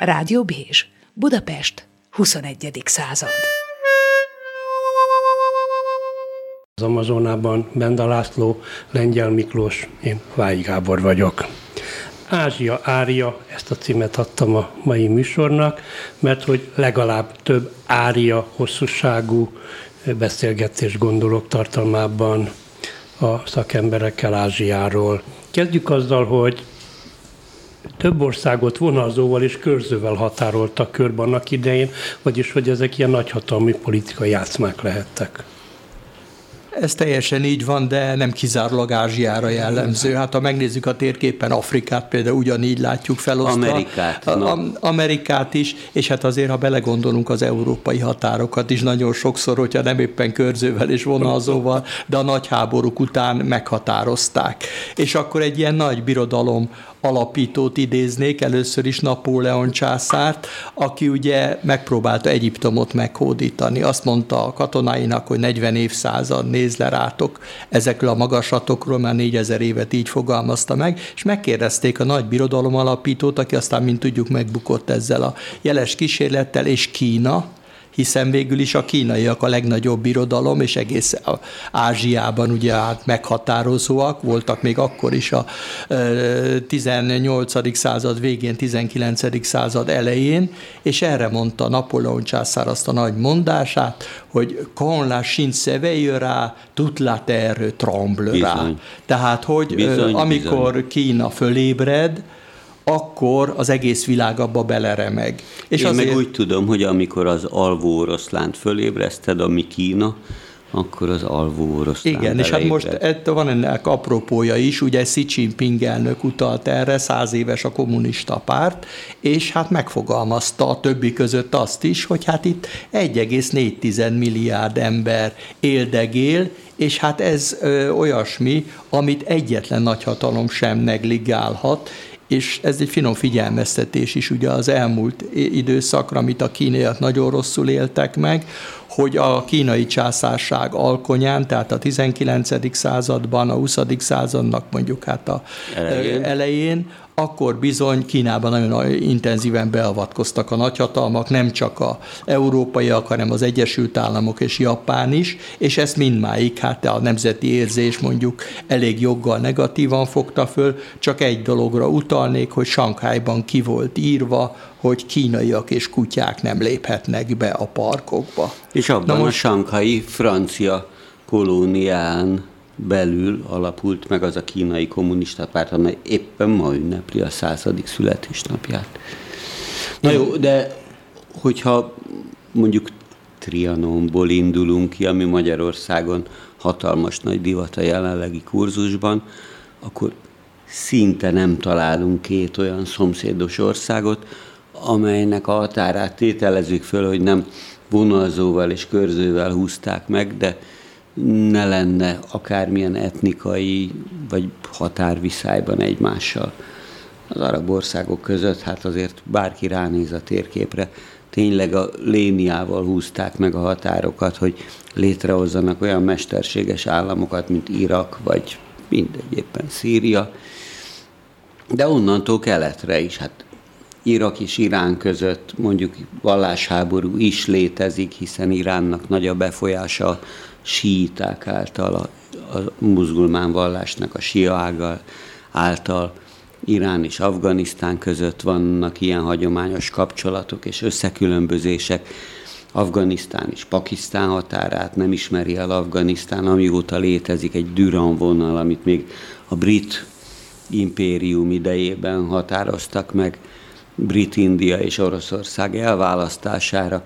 Rádió Bézs, Budapest, 21. század. Az Amazonában Benda László, Lengyel Miklós, én Vályi Gábor vagyok. Ázsia ária, ezt a címet adtam a mai műsornak, mert hogy legalább több ária hosszúságú beszélgetés gondolok tartalmában a szakemberekkel Ázsiáról. Kezdjük azzal, hogy több országot vonalzóval és körzővel határoltak körben annak idején, vagyis hogy ezek ilyen nagyhatalmi politikai játszmák lehettek. Ez teljesen így van, de nem kizárólag Ázsiára jellemző. Hát ha megnézzük a térképen Afrikát, például ugyanígy látjuk felosztva. Amerikát. A, a, Amerikát is, és hát azért, ha belegondolunk az európai határokat is, nagyon sokszor, hogyha nem éppen körzővel és vonalzóval, de a nagy háborúk után meghatározták. És akkor egy ilyen nagy birodalom alapítót idéznék, először is Napóleon császárt, aki ugye megpróbálta Egyiptomot meghódítani. Azt mondta a katonáinak, hogy 40 évszázad néz le rátok ezekről a magaslatokról, már 4000 évet így fogalmazta meg, és megkérdezték a nagy birodalom alapítót, aki aztán, mint tudjuk, megbukott ezzel a jeles kísérlettel, és Kína, hiszen végül is a kínaiak a legnagyobb birodalom, és egész Ázsiában ugye hát meghatározóak, voltak még akkor is a 18. század végén, 19. század elején, és erre mondta Napóleon császár azt a nagy mondását, hogy quand la Chine s'éveillera, toute la terre tremblera. Tehát, hogy bizony, amikor bizony. Kína fölébred, akkor az egész világ abba beleremeg. És Én azért... meg úgy tudom, hogy amikor az alvó oroszlánt fölébreszted, ami Kína, akkor az alvó oroszlán Igen, és hát most ett, van ennek apropója is, ugye Xi Jinping elnök utalt erre, száz éves a kommunista párt, és hát megfogalmazta a többi között azt is, hogy hát itt 1,4 milliárd ember éldegél, és hát ez ö, olyasmi, amit egyetlen nagyhatalom sem negligálhat, és ez egy finom figyelmeztetés is ugye az elmúlt időszakra, amit a kínaiak nagyon rosszul éltek meg, hogy a kínai császárság alkonyán, tehát a 19. században, a 20. századnak mondjuk hát a elején, elején akkor bizony Kínában nagyon intenzíven beavatkoztak a nagyhatalmak, nem csak a európaiak, hanem az Egyesült Államok és Japán is, és ezt mindmáig hát a nemzeti érzés mondjuk elég joggal negatívan fogta föl, csak egy dologra utalnék, hogy Sankhájban ki volt írva, hogy kínaiak és kutyák nem léphetnek be a parkokba. És abban Na most... a sankhai francia kolónián belül alapult meg az a kínai kommunista párt, amely éppen ma ünnepli a századik születésnapját. Na jó, de hogyha mondjuk Trianonból indulunk ki, ami Magyarországon hatalmas nagy divat a jelenlegi kurzusban, akkor szinte nem találunk két olyan szomszédos országot, amelynek a határát tételezzük föl, hogy nem vonalzóval és körzővel húzták meg, de ne lenne akármilyen etnikai vagy határviszályban egymással. Az arab országok között, hát azért bárki ránéz a térképre, tényleg a léniával húzták meg a határokat, hogy létrehozzanak olyan mesterséges államokat, mint Irak, vagy mindegy, éppen Szíria. De onnantól keletre is, hát Irak és Irán között mondjuk vallásháború is létezik, hiszen Iránnak nagy a befolyása síiták által, a, a muzulmán vallásnak a sia ágal által. Irán és Afganisztán között vannak ilyen hagyományos kapcsolatok és összekülönbözések. Afganisztán és Pakisztán határát nem ismeri el Afganisztán, amióta létezik egy Duran vonal, amit még a brit impérium idejében határoztak meg Brit-India és Oroszország elválasztására.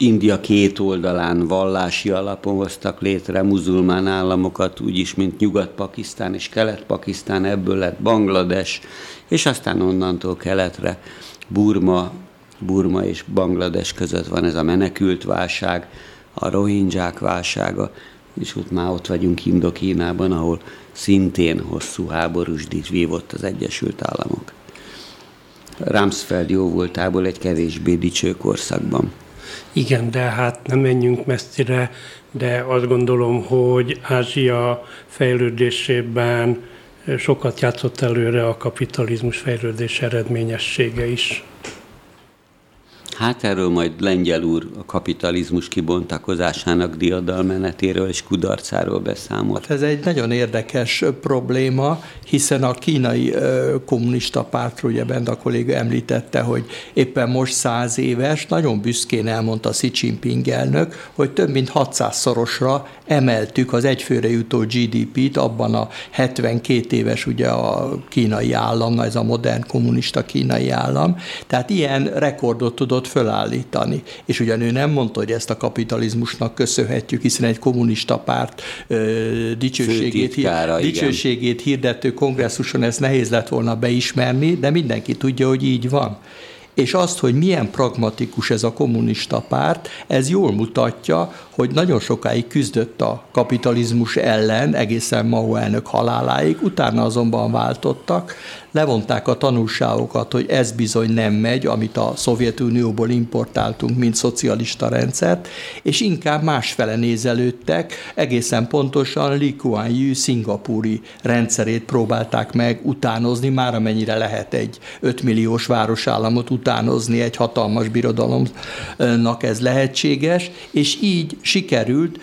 India két oldalán vallási alapon hoztak létre muzulmán államokat, úgyis, mint Nyugat-Pakisztán és Kelet-Pakisztán, ebből lett Banglades, és aztán onnantól keletre Burma, Burma és Banglades között van ez a menekült válság, a rohingyák válsága, és ott már ott vagyunk Indokínában, ahol szintén hosszú háborús vívott az Egyesült Államok. Ramsfeld jó voltából egy kevésbé dicső korszakban. Igen, de hát nem menjünk messzire, de azt gondolom, hogy Ázsia fejlődésében sokat játszott előre a kapitalizmus fejlődés eredményessége is. Hát erről majd Lengyel úr a kapitalizmus kibontakozásának diadalmenetéről és kudarcáról beszámolt. Hát ez egy nagyon érdekes probléma, hiszen a kínai kommunista pártról, ugye Benda kolléga említette, hogy éppen most száz éves, nagyon büszkén elmondta Xi Jinping elnök, hogy több mint 600-szorosra emeltük az egyfőre jutó GDP-t abban a 72 éves ugye a kínai állam, ez a modern kommunista kínai állam. Tehát ilyen rekordot tudott fölállítani. És ugyan ő nem mondta, hogy ezt a kapitalizmusnak köszönhetjük, hiszen egy kommunista párt ö, dicsőségét, dicsőségét hirdető kongresszuson ezt nehéz lett volna beismerni, de mindenki tudja, hogy így van és azt, hogy milyen pragmatikus ez a kommunista párt, ez jól mutatja, hogy nagyon sokáig küzdött a kapitalizmus ellen, egészen Mao elnök haláláig, utána azonban váltottak, levonták a tanulságokat, hogy ez bizony nem megy, amit a Szovjetunióból importáltunk, mint szocialista rendszert, és inkább másfele nézelődtek, egészen pontosan Lee Kuan Yew szingapúri rendszerét próbálták meg utánozni, már amennyire lehet egy 5 milliós városállamot utánozni egy hatalmas birodalomnak ez lehetséges, és így sikerült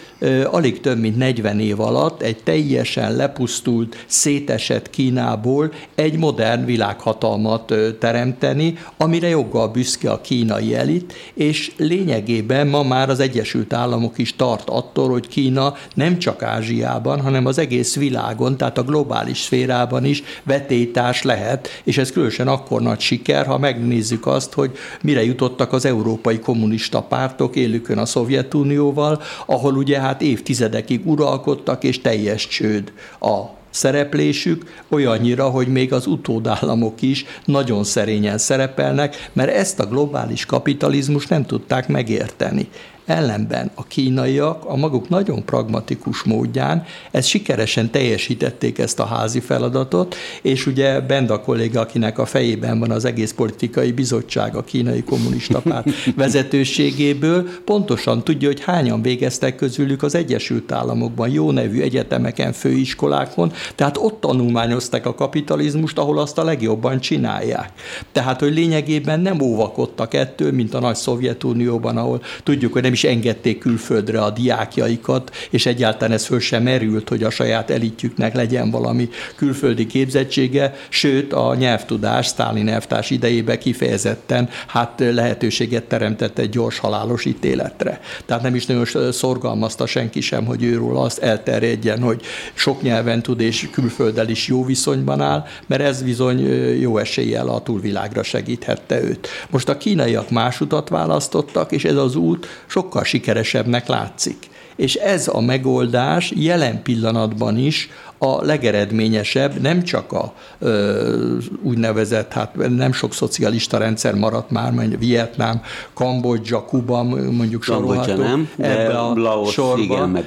alig több mint 40 év alatt egy teljesen lepusztult, szétesett Kínából egy modern világhatalmat teremteni, amire joggal büszke a kínai elit, és lényegében ma már az Egyesült Államok is tart attól, hogy Kína nem csak Ázsiában, hanem az egész világon, tehát a globális szférában is vetétás lehet, és ez különösen akkor nagy siker, ha megnézzük azt, hogy mire jutottak az európai kommunista pártok élükön a Szovjetunióval, ahol ugye hát évtizedekig uralkodtak, és teljes csőd a szereplésük, olyannyira, hogy még az utódállamok is nagyon szerényen szerepelnek, mert ezt a globális kapitalizmus nem tudták megérteni. Ellenben a kínaiak a maguk nagyon pragmatikus módján ezt sikeresen teljesítették ezt a házi feladatot, és ugye Benda kolléga, akinek a fejében van az egész politikai bizottság a kínai kommunista párt vezetőségéből, pontosan tudja, hogy hányan végeztek közülük az Egyesült Államokban, jó nevű egyetemeken, főiskolákon, tehát ott tanulmányoztak a kapitalizmust, ahol azt a legjobban csinálják. Tehát, hogy lényegében nem óvakodtak ettől, mint a nagy Szovjetunióban, ahol tudjuk, hogy nem is engedték külföldre a diákjaikat, és egyáltalán ez föl sem merült, hogy a saját elitjüknek legyen valami külföldi képzettsége, sőt a nyelvtudás Sztálin elvtárs idejében kifejezetten hát lehetőséget teremtett egy gyors halálos ítéletre. Tehát nem is nagyon szorgalmazta senki sem, hogy őről azt elterjedjen, hogy sok nyelven tud és külfölddel is jó viszonyban áll, mert ez bizony jó eséllyel a túlvilágra segíthette őt. Most a kínaiak más utat választottak, és ez az út sok sokkal sikeresebbnek látszik. És ez a megoldás jelen pillanatban is a legeredményesebb, nem csak a ö, úgynevezett, hát nem sok szocialista rendszer maradt már, mondjuk Vietnám, Kambodzsa, Kuba, mondjuk sorolható. nem, ebbe a Laos, sorba, igen, meg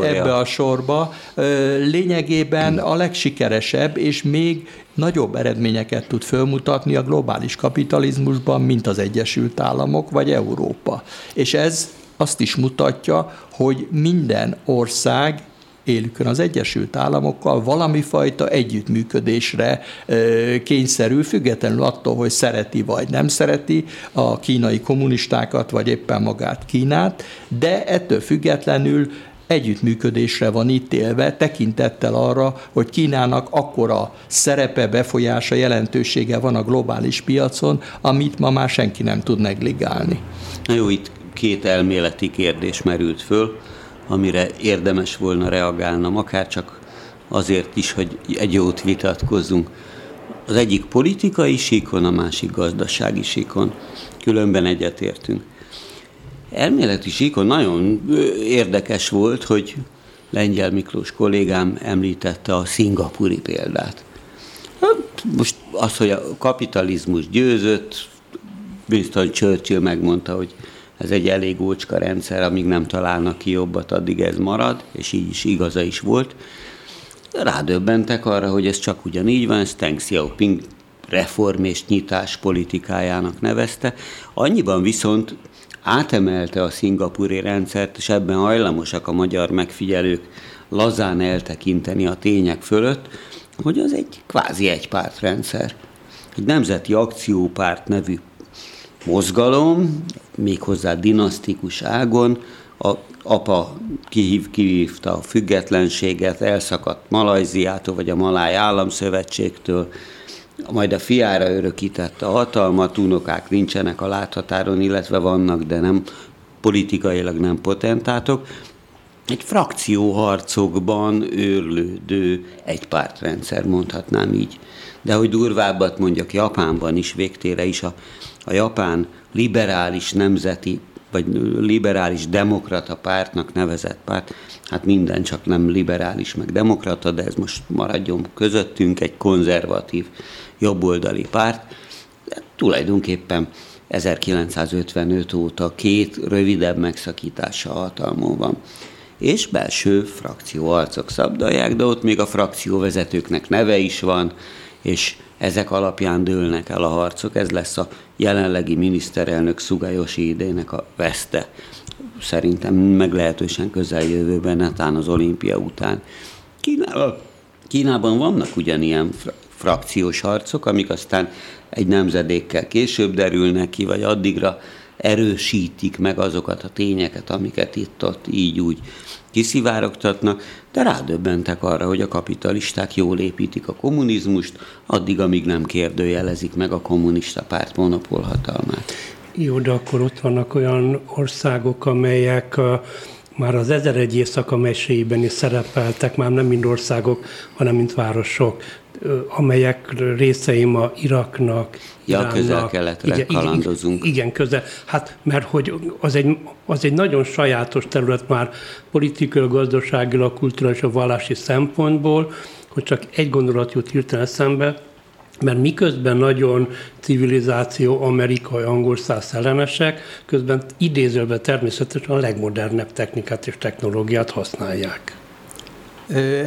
ebbe a sorba. Lényegében a legsikeresebb, és még nagyobb eredményeket tud fölmutatni a globális kapitalizmusban, mint az Egyesült Államok vagy Európa. És ez azt is mutatja, hogy minden ország élükön az Egyesült Államokkal valami fajta együttműködésre kényszerül, függetlenül attól, hogy szereti vagy nem szereti a kínai kommunistákat, vagy éppen magát Kínát, de ettől függetlenül együttműködésre van élve, tekintettel arra, hogy Kínának akkora szerepe, befolyása, jelentősége van a globális piacon, amit ma már senki nem tud negligálni. Na jó, itt két elméleti kérdés merült föl, amire érdemes volna reagálnom, akár csak azért is, hogy egy jót vitatkozzunk. Az egyik politikai síkon, a másik gazdasági síkon. Különben egyetértünk. Elméleti síkon nagyon érdekes volt, hogy Lengyel Miklós kollégám említette a szingapúri példát. Hát, most az, hogy a kapitalizmus győzött, Winston Churchill megmondta, hogy ez egy elég ócska rendszer, amíg nem találnak ki jobbat, addig ez marad, és így is igaza is volt. Rádöbbentek arra, hogy ez csak ugyanígy van, ezt Deng Xiaoping reform és nyitás politikájának nevezte. Annyiban viszont átemelte a szingapúri rendszert, és ebben hajlamosak a magyar megfigyelők lazán eltekinteni a tények fölött, hogy az egy kvázi egypártrendszer. Egy nemzeti akciópárt nevű mozgalom, méghozzá dinasztikus ágon, a apa kihív, kihívta a függetlenséget, elszakadt Malajziától, vagy a Maláj Államszövetségtől, majd a fiára örökítette a hatalmat, unokák nincsenek a láthatáron, illetve vannak, de nem politikailag nem potentátok. Egy frakcióharcokban őrlődő egypártrendszer, mondhatnám így. De hogy durvábbat mondjak, Japánban is végtére is a, a japán liberális nemzeti vagy liberális demokrata pártnak nevezett párt, hát minden csak nem liberális meg demokrata, de ez most maradjon közöttünk, egy konzervatív jobboldali párt, de tulajdonképpen 1955 óta két rövidebb megszakítása hatalmon van. És belső frakcióarcok szabdalják, de ott még a frakcióvezetőknek neve is van, és ezek alapján dőlnek el a harcok. Ez lesz a jelenlegi miniszterelnök Szugajosi idének a veszte. Szerintem meglehetősen közeljövőben, netán az olimpia után. Kínában, vannak ugyanilyen frakciós harcok, amik aztán egy nemzedékkel később derülnek ki, vagy addigra erősítik meg azokat a tényeket, amiket itt-ott így-úgy kiszivárogtatnak, de rádöbbentek arra, hogy a kapitalisták jól építik a kommunizmust, addig, amíg nem kérdőjelezik meg a kommunista párt monopólhatalmát. Jó, de akkor ott vannak olyan országok, amelyek már az Ezer egy éjszaka meséiben is szerepeltek, már nem mind országok, hanem mint városok amelyek részei ma Iraknak, Ja, Iránnak, közel-keletre igen, kalandozunk. Igen, igen, közel. Hát, mert hogy az egy, az egy nagyon sajátos terület már politikai, gazdaságilag, kulturális, a vallási szempontból, hogy csak egy gondolat jut hirtelen eszembe, mert miközben nagyon civilizáció, amerikai, angol száz ellenesek, közben idézőben természetesen a legmodernebb technikát és technológiát használják.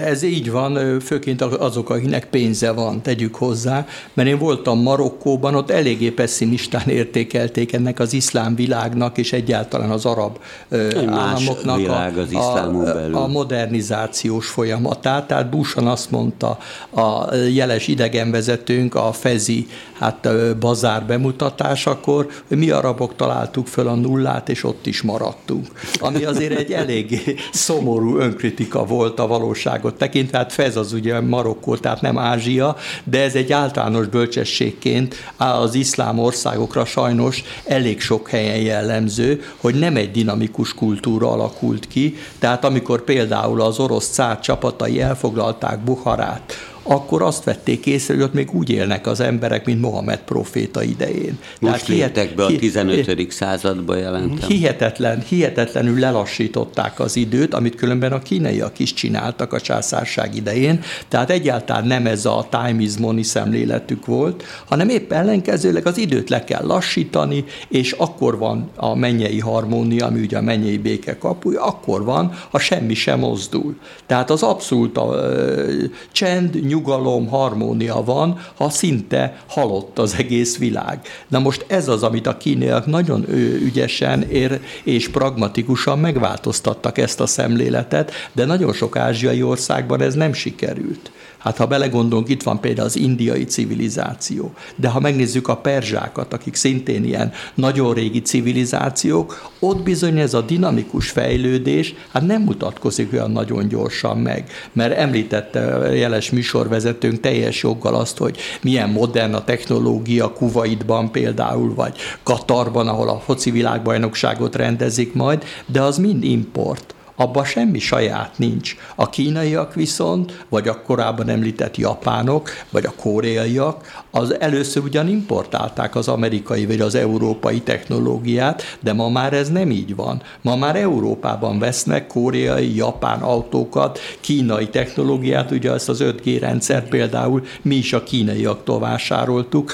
Ez így van, főként azok, akiknek pénze van, tegyük hozzá, mert én voltam Marokkóban, ott eléggé pessimistán értékelték ennek az iszlám világnak és egyáltalán az arab Egy államoknak világ az a, a modernizációs folyamatát. Tehát Bushan azt mondta a jeles idegenvezetőnk, a Fezi hát bazár bemutatásakor, hogy mi arabok találtuk föl a nullát, és ott is maradtunk. Ami azért egy eléggé szomorú önkritika volt a valós valóságot tekintve, hát Fez az ugye Marokkó, tehát nem Ázsia, de ez egy általános bölcsességként az iszlám országokra sajnos elég sok helyen jellemző, hogy nem egy dinamikus kultúra alakult ki, tehát amikor például az orosz cár csapatai elfoglalták Buharát, akkor azt vették észre, hogy ott még úgy élnek az emberek, mint Mohamed proféta idején. Most léptek be a 15. századba jelentem. Hihetetlen, hihetetlenül lelassították az időt, amit különben a kínaiak is csináltak a császárság idején, tehát egyáltalán nem ez a time is money szemléletük volt, hanem épp ellenkezőleg az időt le kell lassítani, és akkor van a mennyei harmónia, ami ugye a mennyei béke kapuja, akkor van, ha semmi sem mozdul. Tehát az abszolút a, ö, csend, nyugalom, harmónia van, ha szinte halott az egész világ. Na most ez az, amit a kínaiak nagyon ügyesen ér, és pragmatikusan megváltoztattak ezt a szemléletet, de nagyon sok ázsiai országban ez nem sikerült. Hát ha belegondolunk, itt van például az indiai civilizáció, de ha megnézzük a perzsákat, akik szintén ilyen nagyon régi civilizációk, ott bizony ez a dinamikus fejlődés hát nem mutatkozik olyan nagyon gyorsan meg, mert említette jeles műsorvezetőnk teljes joggal azt, hogy milyen modern a technológia Kuwaitban például, vagy Katarban, ahol a foci világbajnokságot rendezik majd, de az mind import abban semmi saját nincs. A kínaiak viszont, vagy a korábban említett japánok, vagy a koreaiak, az először ugyan importálták az amerikai vagy az európai technológiát, de ma már ez nem így van. Ma már Európában vesznek koreai, japán autókat, kínai technológiát, ugye ezt az 5G rendszer például mi is a kínaiaktól vásároltuk,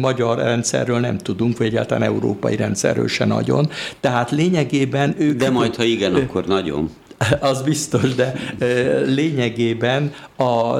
magyar rendszerről nem tudunk, vagy egyáltalán európai rendszerről se nagyon. Tehát lényegében ők... De majd, ha igen, akkor nagyon. Az biztos, de lényegében a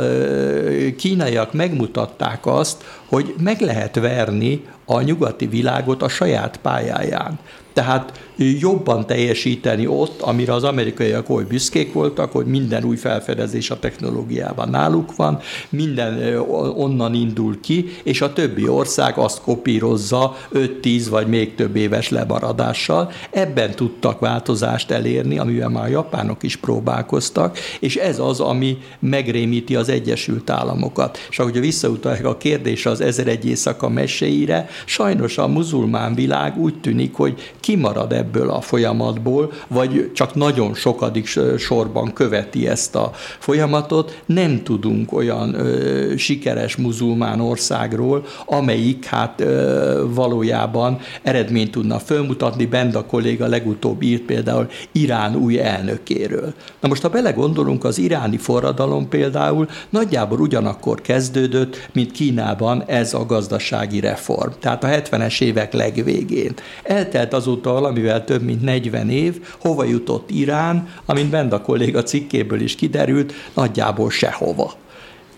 kínaiak megmutatták azt, hogy meg lehet verni a nyugati világot a saját pályáján. Tehát jobban teljesíteni ott, amire az amerikaiak oly büszkék voltak, hogy minden új felfedezés a technológiában náluk van, minden onnan indul ki, és a többi ország azt kopírozza 5-10 vagy még több éves lemaradással. Ebben tudtak változást elérni, amivel már a japánok is próbálkoztak, és ez az, ami megrémíti az Egyesült Államokat. És ahogy visszautalják a kérdés az ezer egy éjszaka meséire, sajnos a muzulmán világ úgy tűnik, hogy kimarad ebből a folyamatból, vagy csak nagyon sokadik sorban követi ezt a folyamatot. Nem tudunk olyan ö, sikeres muzulmán országról, amelyik hát ö, valójában eredményt tudna fölmutatni. Benda kolléga legutóbb írt például Irán új elnökéről. Na most, ha belegondolunk, az iráni forradalom például nagyjából ugyanakkor kezdődött, mint Kínában ez a gazdasági reform. Tehát a 70-es évek legvégén. Eltelt azóta valamivel több mint 40 év, hova jutott Irán, amint Benda kolléga cikkéből is kiderült, nagyjából sehova.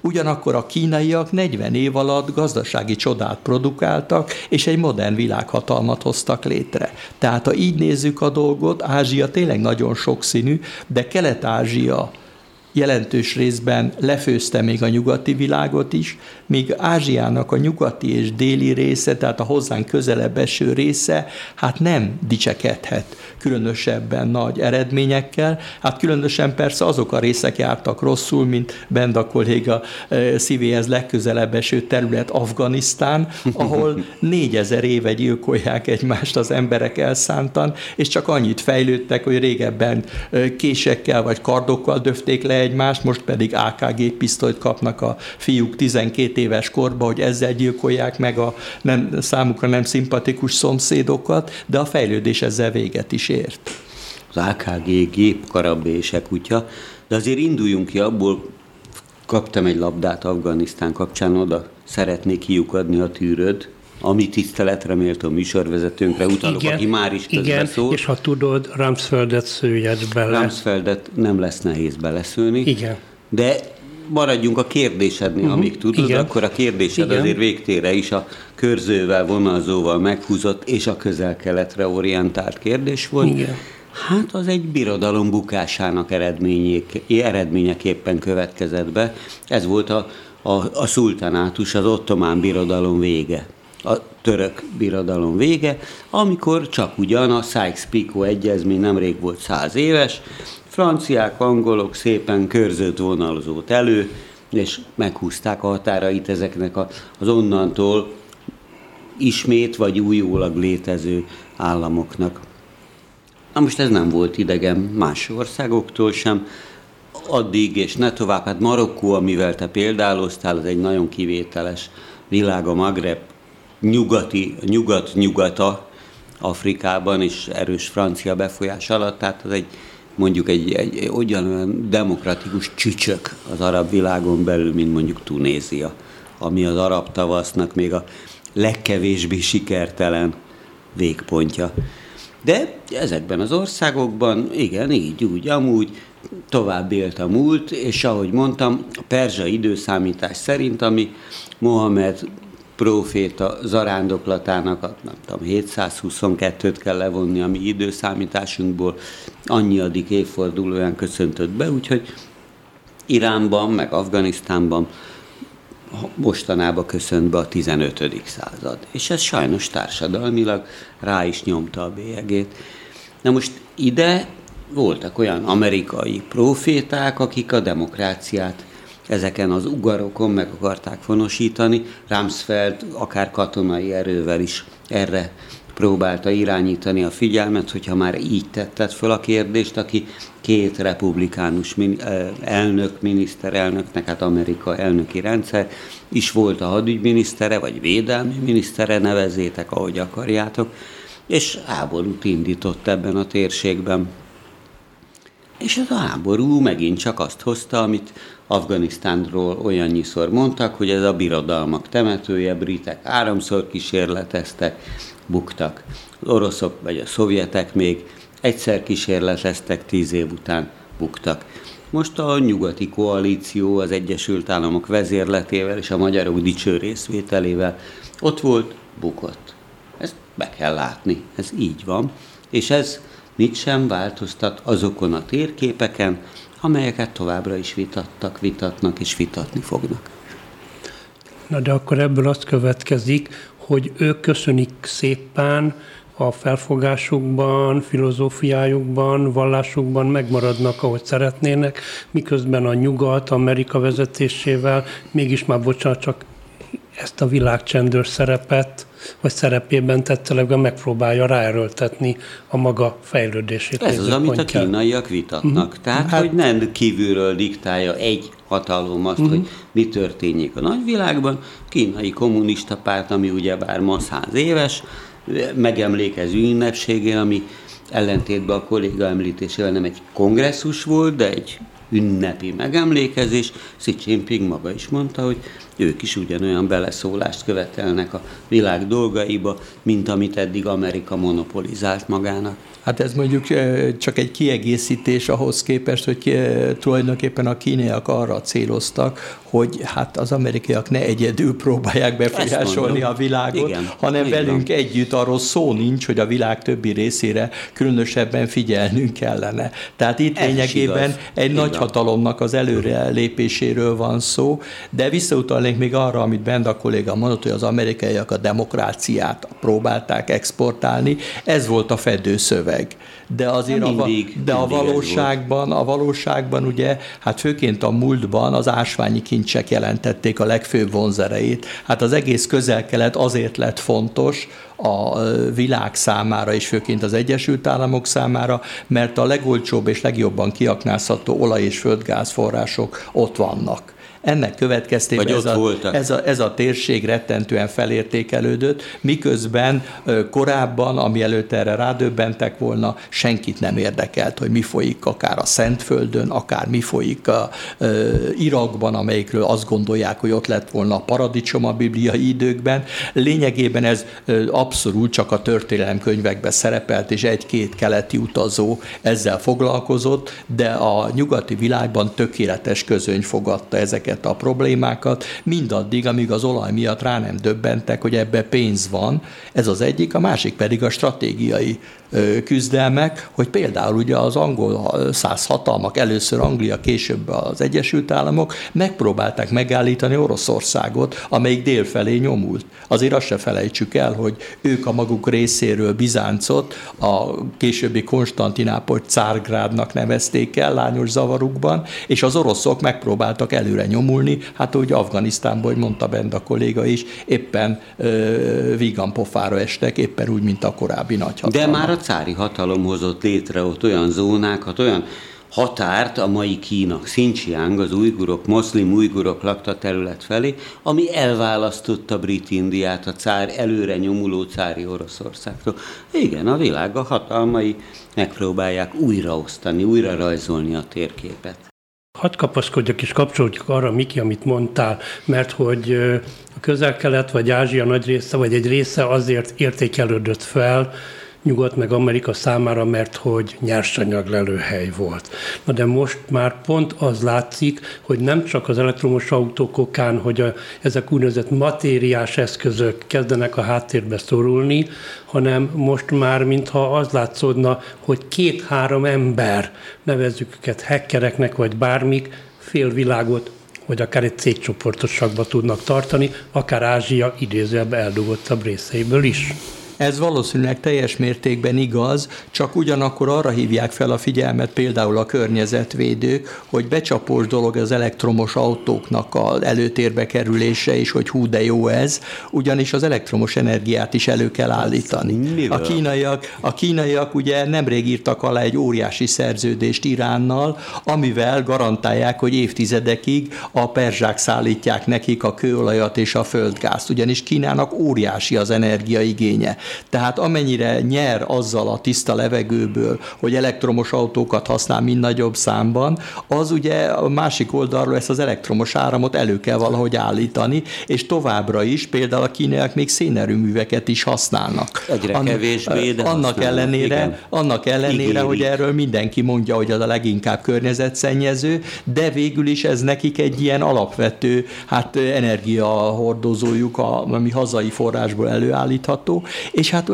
Ugyanakkor a kínaiak 40 év alatt gazdasági csodát produkáltak, és egy modern világhatalmat hoztak létre. Tehát ha így nézzük a dolgot, Ázsia tényleg nagyon sokszínű, de Kelet-Ázsia jelentős részben lefőzte még a nyugati világot is, míg Ázsiának a nyugati és déli része, tehát a hozzánk közelebb eső része, hát nem dicsekedhet különösebben nagy eredményekkel. Hát különösen persze azok a részek jártak rosszul, mint Benda kolléga eh, szívéhez legközelebb eső terület Afganisztán, ahol négyezer éve gyilkolják egymást az emberek elszántan, és csak annyit fejlődtek, hogy régebben eh, késekkel vagy kardokkal döfték le egymást, most pedig AKG pisztolyt kapnak a fiúk 12 éves korba, hogy ezzel gyilkolják meg a nem, számukra nem szimpatikus szomszédokat, de a fejlődés ezzel véget is ért. Az AKG gép, karabé és kutya, de azért induljunk ki abból, kaptam egy labdát Afganisztán kapcsán, oda szeretnék kiukadni a tűröd, ami tiszteletre méltó műsorvezetőnkre utalok, igen, aki már is Igen, szól. és ha tudod, Ramsfeldet szőjed bele. Ramsfeldet nem lesz nehéz beleszőni. Igen. De maradjunk a kérdésednél, uh-huh. amíg tudod, Igen. akkor a kérdésed Igen. azért végtére is a körzővel, vonalzóval meghúzott és a közel-keletre orientált kérdés volt. Igen. Hát az egy birodalom bukásának eredményeképpen következett be. Ez volt a, a, a szultanátus, az ottomán birodalom vége a török birodalom vége, amikor csak ugyan a Sykes-Picot egyezmény nemrég volt száz éves, franciák, angolok szépen körzött vonalzót elő, és meghúzták a határait ezeknek az onnantól ismét vagy újólag létező államoknak. Na most ez nem volt idegen más országoktól sem, addig és ne tovább, hát Marokkó, amivel te példáloztál, az egy nagyon kivételes világ, a Magreb nyugati, nyugat-nyugata Afrikában és erős francia befolyás alatt, tehát az egy mondjuk egy, egy olyan demokratikus csücsök az arab világon belül, mint mondjuk Tunézia, ami az arab tavasznak még a legkevésbé sikertelen végpontja. De ezekben az országokban, igen, így, úgy, amúgy tovább élt a múlt, és ahogy mondtam, a perzsa időszámítás szerint, ami Mohamed proféta zarándoklatának, nem tudom, 722-t kell levonni a mi időszámításunkból, annyi addig évfordulóján köszöntött be, úgyhogy Iránban, meg Afganisztánban mostanában köszönt be a 15. század. És ez sajnos társadalmilag rá is nyomta a bélyegét. Na most ide voltak olyan amerikai proféták, akik a demokráciát ezeken az ugarokon meg akarták fonosítani. Ramsfeld akár katonai erővel is erre próbálta irányítani a figyelmet, hogyha már így tetted föl a kérdést, aki két republikánus elnök, miniszterelnöknek, hát Amerika elnöki rendszer, is volt a hadügyminisztere, vagy védelmi minisztere, nevezétek, ahogy akarjátok, és háborút indított ebben a térségben. És ez a háború megint csak azt hozta, amit Afganisztánról olyannyiszor mondtak, hogy ez a birodalmak temetője, britek háromszor kísérleteztek, buktak. Az oroszok vagy a szovjetek még egyszer kísérleteztek, tíz év után buktak. Most a nyugati koalíció az Egyesült Államok vezérletével és a magyarok dicső részvételével ott volt, bukott. Ezt be kell látni, ez így van. És ez mit sem változtat azokon a térképeken, amelyeket továbbra is vitattak, vitatnak és vitatni fognak. Na de akkor ebből azt következik, hogy ők köszönik szépen, a felfogásukban, filozófiájukban, vallásukban megmaradnak, ahogy szeretnének, miközben a nyugat, Amerika vezetésével mégis már bocsánat, csak ezt a világcsendőr szerepet, vagy szerepében tettelegben megpróbálja ráerőltetni a maga fejlődését. Ez az, amit a kínaiak vitatnak. Uh-huh. Tehát, hát, hogy nem kívülről diktálja egy hatalom azt, uh-huh. hogy mi történjék a nagyvilágban. Kínai kommunista párt, ami ugye bár ma száz éves, megemlékező ünnepségé, ami ellentétben a kolléga említésével nem egy kongresszus volt, de egy ünnepi megemlékezés. Xi Jinping maga is mondta, hogy ők is ugyanolyan beleszólást követelnek a világ dolgaiba, mint amit eddig Amerika monopolizált magának. Hát ez mondjuk csak egy kiegészítés ahhoz képest, hogy tulajdonképpen a kínaiak arra céloztak, hogy hát az amerikaiak ne egyedül próbálják befolyásolni a világot, Igen, hanem velünk van. együtt arról szó nincs, hogy a világ többi részére különösebben figyelnünk kellene. Tehát itt Ez lényegében egy nagy hatalomnak az előre lépéséről van szó, de visszautalnék még arra, amit Benda kolléga mondott, hogy az amerikaiak a demokráciát próbálták exportálni, ez volt a fedőszöveg. De azért a, mindig, de a valóságban, a valóságban ugye, hát főként a múltban az ásványi kincsek jelentették a legfőbb vonzereit. Hát az egész közel-kelet azért lett fontos, a világ számára, és főként az Egyesült Államok számára, mert a legolcsóbb és legjobban kiaknázható olaj- és földgázforrások ott vannak. Ennek következtében ez a, ez, a, ez a térség rettentően felértékelődött, miközben korábban, ami előtt erre rádöbbentek volna, senkit nem érdekelt, hogy mi folyik akár a Szentföldön, akár mi folyik a ö, Irakban, amelyikről azt gondolják, hogy ott lett volna a paradicsom a bibliai időkben. Lényegében ez abszolút csak a történelemkönyvekben szerepelt, és egy-két keleti utazó ezzel foglalkozott, de a nyugati világban tökéletes közöny fogadta ezeket ezeket a problémákat, mindaddig, amíg az olaj miatt rá nem döbbentek, hogy ebbe pénz van. Ez az egyik, a másik pedig a stratégiai küzdelmek, hogy például ugye az angol száz hatalmak, először Anglia, később az Egyesült Államok megpróbálták megállítani Oroszországot, amelyik délfelé nyomult. Azért azt se felejtsük el, hogy ők a maguk részéről Bizáncot, a későbbi Konstantinápoly Cárgrádnak nevezték el lányos zavarukban, és az oroszok megpróbáltak előre nyomulni, hát úgy Afganisztánban, hogy mondta bent a kolléga is, éppen ö, vígan pofára estek, éppen úgy, mint a korábbi nagyhatalmak. De már a cári hatalom hozott létre ott olyan zónákat, olyan határt a mai Kína, Xinjiang, az ujgurok, moszlim ujgurok lakta terület felé, ami elválasztotta Brit-Indiát a cár előre nyomuló cári Oroszországtól. Igen, a világ a hatalmai megpróbálják újraosztani, újra rajzolni a térképet. Hadd kapaszkodjak és kapcsolódjak arra, Miki, amit mondtál, mert hogy a közel-kelet vagy Ázsia nagy része, vagy egy része azért értékelődött fel, Nyugat meg Amerika számára, mert hogy nyersanyag lelőhely volt. Na de most már pont az látszik, hogy nem csak az elektromos autók okán, hogy a, ezek úgynevezett matériás eszközök kezdenek a háttérbe szorulni, hanem most már mintha az látszódna, hogy két-három ember, nevezzük őket hackereknek vagy bármik, fél világot vagy akár egy cégcsoportosságba tudnak tartani, akár Ázsia idézőbb eldugottabb részeiből is. Ez valószínűleg teljes mértékben igaz, csak ugyanakkor arra hívják fel a figyelmet például a környezetvédők, hogy becsapós dolog az elektromos autóknak az előtérbe kerülése, és hogy hú de jó ez, ugyanis az elektromos energiát is elő kell állítani. A kínaiak, a kínaiak ugye nemrég írtak alá egy óriási szerződést Iránnal, amivel garantálják, hogy évtizedekig a perzsák szállítják nekik a kőolajat és a földgázt, ugyanis Kínának óriási az energiaigénye. Tehát amennyire nyer azzal a tiszta levegőből, hogy elektromos autókat használ mind nagyobb számban, az ugye a másik oldalról ezt az elektromos áramot elő kell valahogy állítani, és továbbra is például a kínaiak még szénerőműveket is használnak. Egyre An- kevésbé, de Annak ellenére, Igen. annak ellenére Igéri. hogy erről mindenki mondja, hogy az a leginkább környezetszennyező, de végül is ez nekik egy ilyen alapvető hát energiahordozójuk, ami hazai forrásból előállítható, és hát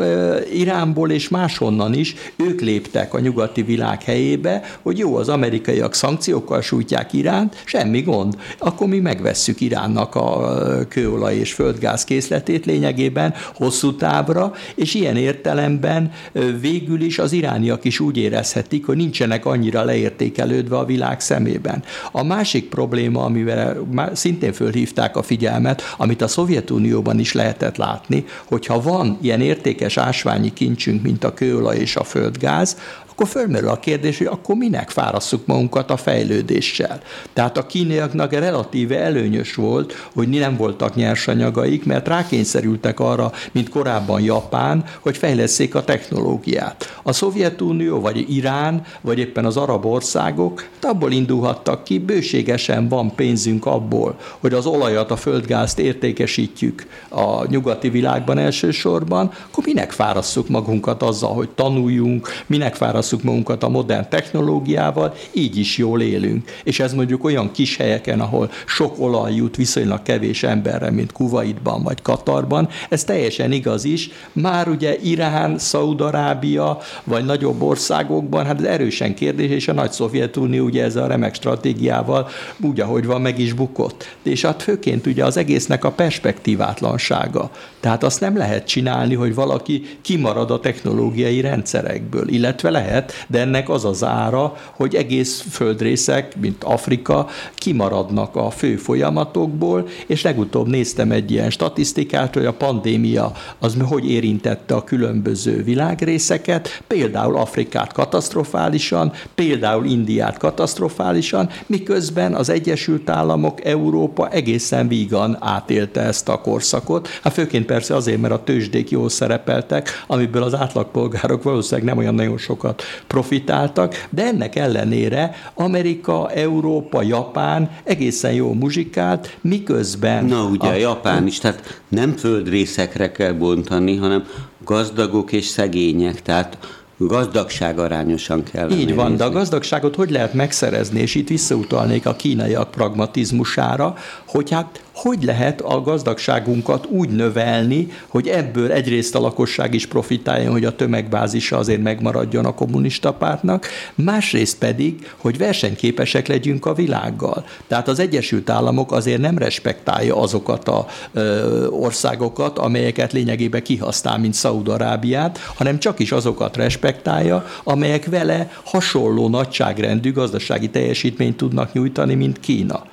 Iránból és máshonnan is ők léptek a nyugati világ helyébe, hogy jó, az amerikaiak szankciókkal sújtják Iránt, semmi gond, akkor mi megvesszük Iránnak a kőolaj és földgáz készletét lényegében hosszú távra, és ilyen értelemben végül is az irániak is úgy érezhetik, hogy nincsenek annyira leértékelődve a világ szemében. A másik probléma, amivel szintén fölhívták a figyelmet, amit a Szovjetunióban is lehetett látni, hogyha van ilyen értékes ásványi kincsünk, mint a kőolaj és a földgáz, akkor fölmerül a kérdés, hogy akkor minek fárasszuk magunkat a fejlődéssel. Tehát a kínaiaknak relatíve előnyös volt, hogy nem voltak nyersanyagaik, mert rákényszerültek arra, mint korábban Japán, hogy fejleszék a technológiát. A Szovjetunió, vagy Irán, vagy éppen az arab országok abból indulhattak ki, bőségesen van pénzünk abból, hogy az olajat, a földgázt értékesítjük a nyugati világban elsősorban, akkor minek fárasszuk magunkat azzal, hogy tanuljunk, minek fárasszuk asszuk magunkat a modern technológiával, így is jól élünk. És ez mondjuk olyan kis helyeken, ahol sok olaj jut viszonylag kevés emberre, mint Kuwaitban vagy Katarban, ez teljesen igaz is. Már ugye Irán, Szaudarábia vagy nagyobb országokban, hát ez erősen kérdés, és a nagy Szovjetunió ugye ezzel a remek stratégiával úgy, ahogy van, meg is bukott. És hát főként ugye az egésznek a perspektívátlansága. Tehát azt nem lehet csinálni, hogy valaki kimarad a technológiai rendszerekből, illetve lehet, lehet, de ennek az az ára, hogy egész földrészek, mint Afrika, kimaradnak a fő folyamatokból, és legutóbb néztem egy ilyen statisztikát, hogy a pandémia az hogy érintette a különböző világrészeket, például Afrikát katasztrofálisan, például Indiát katasztrofálisan, miközben az Egyesült Államok, Európa egészen vígan átélte ezt a korszakot. Hát főként persze azért, mert a tőzsdék jól szerepeltek, amiből az átlagpolgárok valószínűleg nem olyan nagyon sokat profitáltak, de ennek ellenére Amerika, Európa, Japán egészen jó muzsikált, miközben... Na ugye a, a Japán is, tehát nem földrészekre kell bontani, hanem gazdagok és szegények, tehát gazdagság arányosan kell. Így van, nézni. de a gazdagságot hogy lehet megszerezni, és itt visszautalnék a kínaiak pragmatizmusára, hogy hát hogy lehet a gazdagságunkat úgy növelni, hogy ebből egyrészt a lakosság is profitáljon, hogy a tömegbázisa azért megmaradjon a kommunista pártnak, másrészt pedig, hogy versenyképesek legyünk a világgal. Tehát az Egyesült Államok azért nem respektálja azokat a ö, országokat, amelyeket lényegében kihasznál, mint Szaúd-Arábiát, hanem csak is azokat respektálja, amelyek vele hasonló nagyságrendű gazdasági teljesítményt tudnak nyújtani, mint Kína.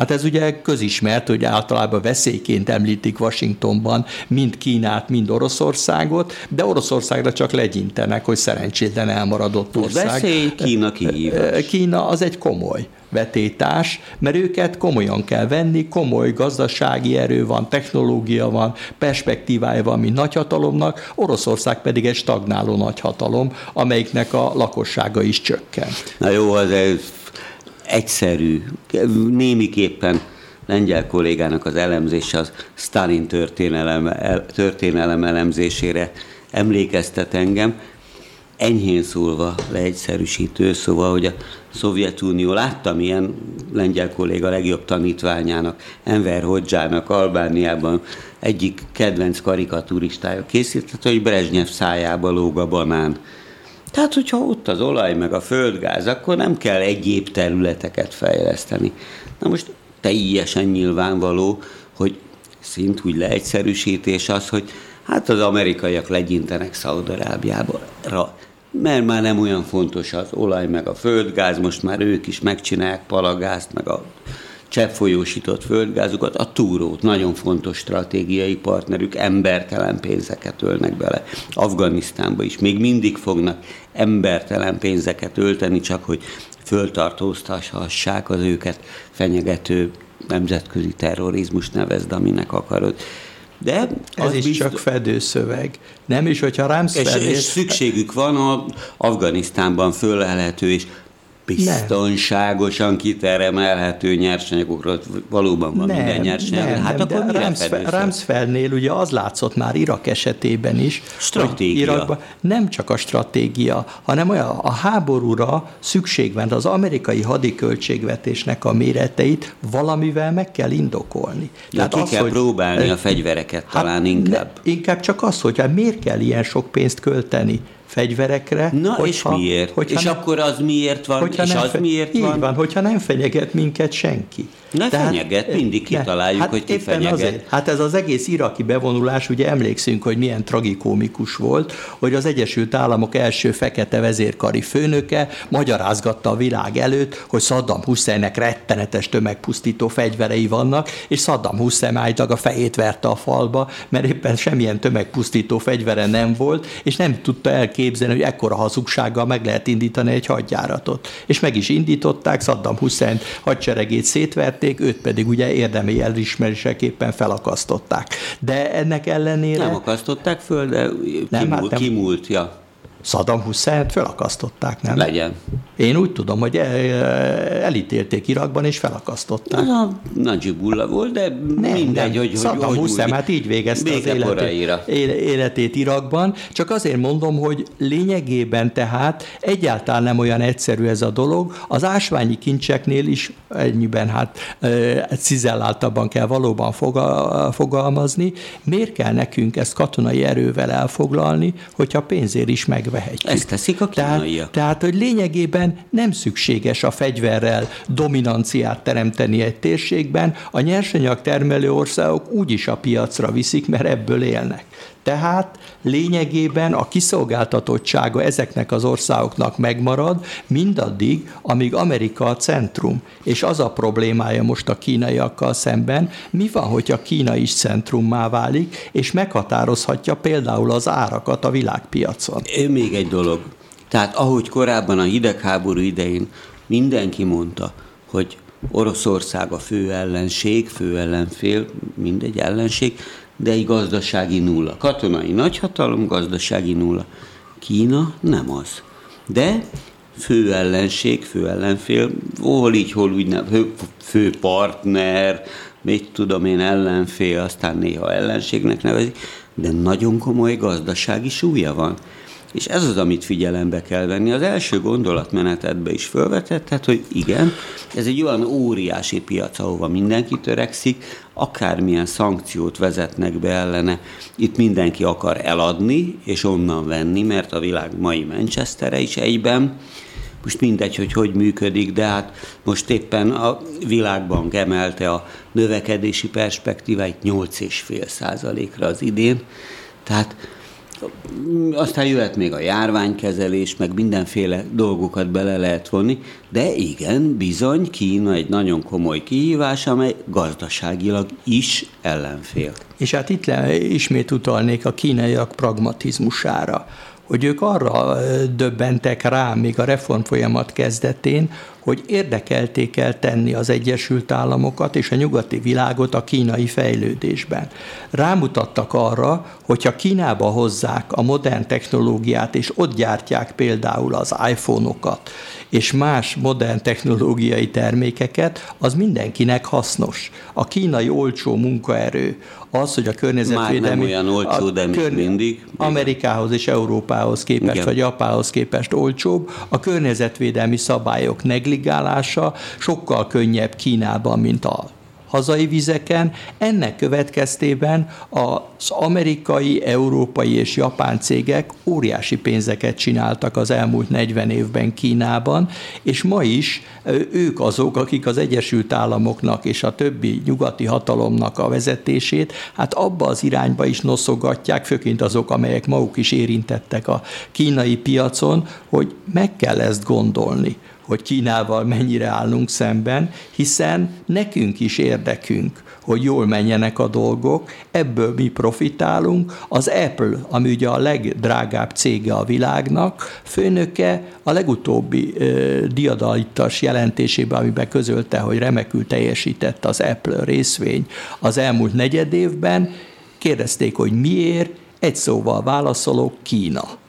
Hát ez ugye közismert, hogy általában veszélyként említik Washingtonban mind Kínát, mind Oroszországot, de Oroszországra csak legyintenek, hogy szerencsétlen elmaradott ország. Veszély, Kína kihívás. Kína az egy komoly vetétás, mert őket komolyan kell venni, komoly gazdasági erő van, technológia van, perspektívája van, mint nagyhatalomnak, Oroszország pedig egy stagnáló nagyhatalom, amelyiknek a lakossága is csökken. Na jó, az ez egyszerű, némiképpen lengyel kollégának az elemzése az Stalin történelem, történelem elemzésére emlékeztet engem, enyhén szólva leegyszerűsítő, szóval, hogy a Szovjetunió, láttam ilyen lengyel kolléga legjobb tanítványának, Enver Hodzsának Albániában egyik kedvenc karikaturistája készített, hogy Brezsnyev szájába lóg a banán. Tehát, hogyha ott az olaj meg a földgáz, akkor nem kell egyéb területeket fejleszteni. Na most teljesen nyilvánvaló, hogy szintúgy leegyszerűsítés az, hogy hát az amerikaiak legyintenek Szaudarábiába, mert már nem olyan fontos az olaj meg a földgáz, most már ők is megcsinálják palagázt, meg a cseppfolyósított földgázukat, a túrót, nagyon fontos stratégiai partnerük, embertelen pénzeket ölnek bele. Afganisztánba is még mindig fognak embertelen pénzeket ölteni, csak hogy föltartóztassák az őket fenyegető nemzetközi terrorizmus nevezd, aminek akarod. De ez is biztos... csak fedőszöveg. Nem is, hogyha Rumsfeld... És, és szükségük van a Afganisztánban fölelhető és biztonságosan kiteremelhető nyersanyagokról valóban van nem, minden nyersanyag. Nem, hát nem, akkor de Rumsfeld, Rumsfeldnél ugye az látszott már Irak esetében is, stratégia. Irakban nem csak a stratégia, hanem olyan a háborúra szükség van, az amerikai hadiköltségvetésnek a méreteit valamivel meg kell indokolni. Ja, Tehát ki az, kell hogy, próbálni a fegyvereket hát talán inkább. Ne, inkább csak az, hogy hát miért kell ilyen sok pénzt költeni fegyverekre. Na hogyha, és miért? Hogyha és nem, akkor az miért van, és nem, az miért így van? van, hogyha nem fenyeget minket senki. Ne Tehát, fenyeget, mindig kitaláljuk, hát hogy ki fenyeget. Azért, hát ez az egész iraki bevonulás, ugye emlékszünk, hogy milyen tragikómikus volt, hogy az Egyesült Államok első fekete vezérkari főnöke magyarázgatta a világ előtt, hogy Saddam Husseinnek rettenetes tömegpusztító fegyverei vannak, és Saddam Hussein állítólag a fejét verte a falba, mert éppen semmilyen tömegpusztító fegyvere nem volt, és nem tudta elképzelni, hogy ekkora hazugsággal meg lehet indítani egy hadjáratot. És meg is indították, Saddam Hussein hadseregét szétvert, tették, őt pedig ugye érdemi elismeréseképpen felakasztották. De ennek ellenére... Nem akasztották föl, de nem, kimúlt, hát nem, kimúlt ja. Saddam hussein felakasztották, nem? Legyen. Én úgy tudom, hogy elítélték Irakban, és felakasztották. Na, Najibullah volt, de nem, mindegy, nem. hogy, Saddam hogy Hussein hát így végezte az életét, életét Irakban. Csak azért mondom, hogy lényegében tehát egyáltalán nem olyan egyszerű ez a dolog. Az ásványi kincseknél is ennyiben hát cizelláltabban kell valóban fogalmazni. Miért kell nekünk ezt katonai erővel elfoglalni, hogyha pénzért is meg megvehetjük. Ezt teszik a kínaiak. Tehát, tehát, hogy lényegében nem szükséges a fegyverrel dominanciát teremteni egy térségben, a nyersanyag termelő országok úgyis a piacra viszik, mert ebből élnek. Tehát lényegében a kiszolgáltatottsága ezeknek az országoknak megmarad, mindaddig, amíg Amerika a centrum. És az a problémája most a kínaiakkal szemben, mi van, hogyha Kína is centrummá válik, és meghatározhatja például az árakat a világpiacon. Még egy dolog. Tehát ahogy korábban a hidegháború idején mindenki mondta, hogy Oroszország a fő ellenség, fő ellenfél, mindegy ellenség, de egy gazdasági nulla. Katonai nagyhatalom, gazdasági nulla. Kína nem az. De fő ellenség, fő ellenfél, hol így, hol úgy nem, fő, partner, mit tudom én, ellenfél, aztán néha ellenségnek nevezik, de nagyon komoly gazdasági súlya van. És ez az, amit figyelembe kell venni. Az első gondolatmenetedbe is felvetetted, hogy igen, ez egy olyan óriási piac, ahova mindenki törekszik, akármilyen szankciót vezetnek be ellene, itt mindenki akar eladni és onnan venni, mert a világ mai Manchestere is egyben, most mindegy, hogy hogy működik, de hát most éppen a világbank emelte a növekedési perspektíváit 8,5 százalékra az idén, tehát aztán jöhet még a járványkezelés, meg mindenféle dolgokat bele lehet vonni, de igen, bizony Kína egy nagyon komoly kihívás, amely gazdaságilag is ellenfél. És hát itt le, ismét utalnék a kínaiak pragmatizmusára hogy ők arra döbbentek rá még a reform folyamat kezdetén, hogy érdekelték el tenni az Egyesült Államokat és a nyugati világot a kínai fejlődésben. Rámutattak arra, hogyha Kínába hozzák a modern technológiát, és ott gyártják például az iPhone-okat, és más modern technológiai termékeket, az mindenkinek hasznos. A kínai olcsó munkaerő, az, hogy a környezetvédelmi... Már nem olyan olcsó, de még kör, mindig. Amerikához és Európához képest, Igen. vagy Japánhoz képest olcsóbb. A környezetvédelmi szabályok negligálása sokkal könnyebb Kínában, mint a hazai vizeken. Ennek következtében az amerikai, európai és japán cégek óriási pénzeket csináltak az elmúlt 40 évben Kínában, és ma is ők azok, akik az Egyesült Államoknak és a többi nyugati hatalomnak a vezetését, hát abba az irányba is noszogatják, főként azok, amelyek maguk is érintettek a kínai piacon, hogy meg kell ezt gondolni hogy Kínával mennyire állunk szemben, hiszen nekünk is érdekünk, hogy jól menjenek a dolgok, ebből mi profitálunk. Az Apple, ami ugye a legdrágább cége a világnak, főnöke a legutóbbi uh, diadalitas jelentésében, amiben közölte, hogy remekül teljesített az Apple részvény az elmúlt negyed évben, Kérdezték, hogy miért, egy szóval válaszolok, Kína.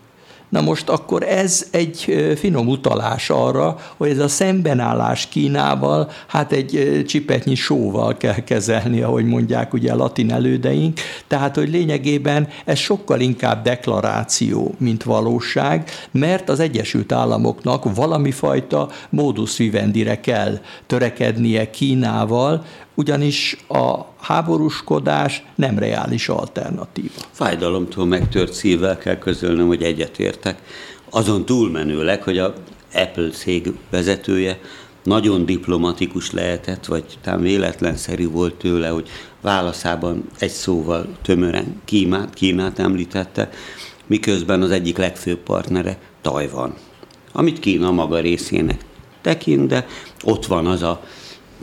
Na most akkor ez egy finom utalás arra, hogy ez a szembenállás Kínával, hát egy csipetnyi sóval kell kezelni, ahogy mondják ugye a latin elődeink, tehát hogy lényegében ez sokkal inkább deklaráció, mint valóság, mert az Egyesült Államoknak valami fajta modus vivendire kell törekednie Kínával, ugyanis a háborúskodás nem reális alternatíva. Fájdalomtól megtört szívvel kell közölnöm, hogy egyetértek. Azon túlmenőleg, hogy a Apple cég vezetője nagyon diplomatikus lehetett, vagy talán véletlenszerű volt tőle, hogy válaszában egy szóval tömören Kínát, Kínát említette, miközben az egyik legfőbb partnere Tajvan, amit Kína maga részének tekint, de ott van az a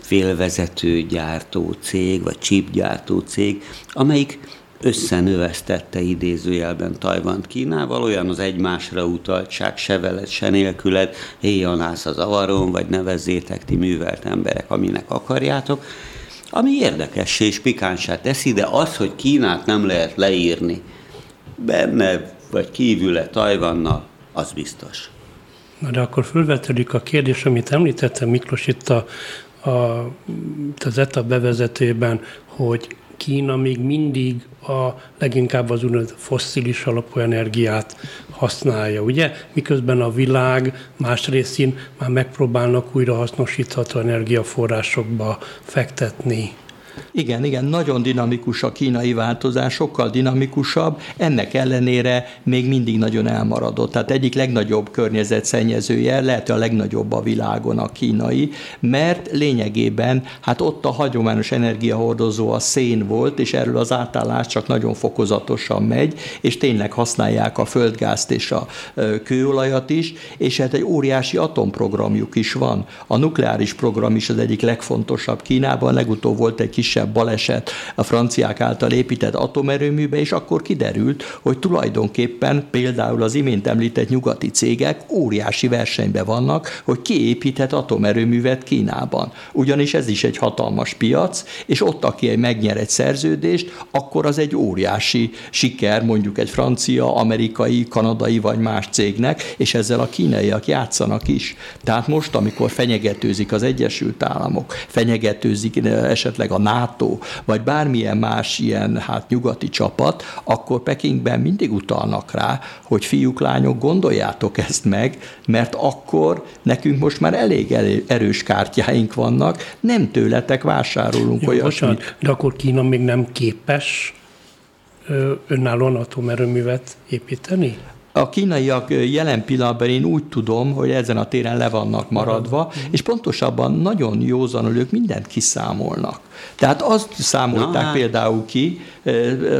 félvezető gyártó cég, vagy chipgyártó cég, amelyik összenövesztette idézőjelben Tajvant Kínával, olyan az egymásra utaltság, se veled, se nélküled, éjjel állsz az avaron, vagy nevezzétek ti művelt emberek, aminek akarjátok, ami érdekessé és pikánsá teszi, de az, hogy Kínát nem lehet leírni benne vagy kívüle Tajvannal, az biztos. Na de akkor fölvetődik a kérdés, amit említettem Miklós itt a, a, az ETA bevezetőben, hogy Kína még mindig a leginkább az úgynevezett fosszilis alapú energiát használja, ugye? Miközben a világ más részén már megpróbálnak újra hasznosítható energiaforrásokba fektetni. Igen, igen, nagyon dinamikus a kínai változás, sokkal dinamikusabb, ennek ellenére még mindig nagyon elmaradott. Tehát egyik legnagyobb környezetszennyezője, lehet a legnagyobb a világon a kínai, mert lényegében hát ott a hagyományos energiahordozó a szén volt, és erről az átállás csak nagyon fokozatosan megy, és tényleg használják a földgázt és a kőolajat is, és hát egy óriási atomprogramjuk is van. A nukleáris program is az egyik legfontosabb Kínában, legutóbb volt egy kis kisebb baleset a franciák által épített atomerőműbe, és akkor kiderült, hogy tulajdonképpen például az imént említett nyugati cégek óriási versenyben vannak, hogy ki építhet atomerőművet Kínában. Ugyanis ez is egy hatalmas piac, és ott, aki megnyer egy szerződést, akkor az egy óriási siker, mondjuk egy francia, amerikai, kanadai vagy más cégnek, és ezzel a kínaiak játszanak is. Tehát most, amikor fenyegetőzik az Egyesült Államok, fenyegetőzik esetleg a NATO, NATO, vagy bármilyen más ilyen hát nyugati csapat, akkor Pekingben mindig utalnak rá, hogy fiúk, lányok, gondoljátok ezt meg, mert akkor nekünk most már elég erős kártyáink vannak, nem tőletek vásárolunk Jó, olyasmit. de akkor Kína még nem képes önállóan atomerőművet építeni? A kínaiak jelen pillanatban én úgy tudom, hogy ezen a téren le vannak maradva, és pontosabban nagyon józanul ők mindent kiszámolnak. Tehát azt számolták Na, hát. például ki,